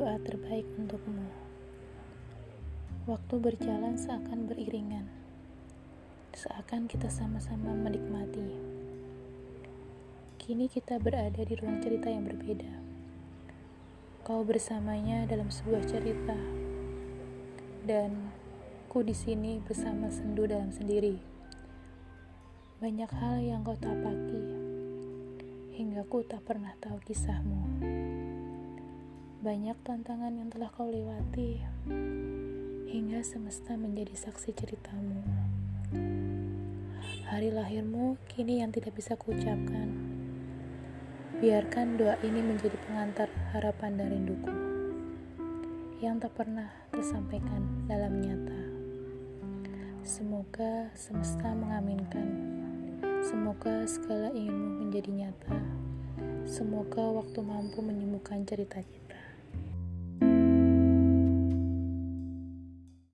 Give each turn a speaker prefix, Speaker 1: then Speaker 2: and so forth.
Speaker 1: saat terbaik untukmu. Waktu berjalan seakan beriringan, seakan kita sama-sama menikmati. Kini kita berada di ruang cerita yang berbeda. Kau bersamanya dalam sebuah cerita, dan ku di sini bersama sendu dalam sendiri. Banyak hal yang kau tapaki, hingga ku tak pernah tahu kisahmu. Banyak tantangan yang telah kau lewati, hingga semesta menjadi saksi ceritamu. Hari lahirmu kini yang tidak bisa kuucapkan. Biarkan doa ini menjadi pengantar harapan dan rinduku yang tak pernah tersampaikan dalam nyata. Semoga semesta mengaminkan. Semoga segala inginmu menjadi nyata. Semoga waktu mampu menyembuhkan cerita kita.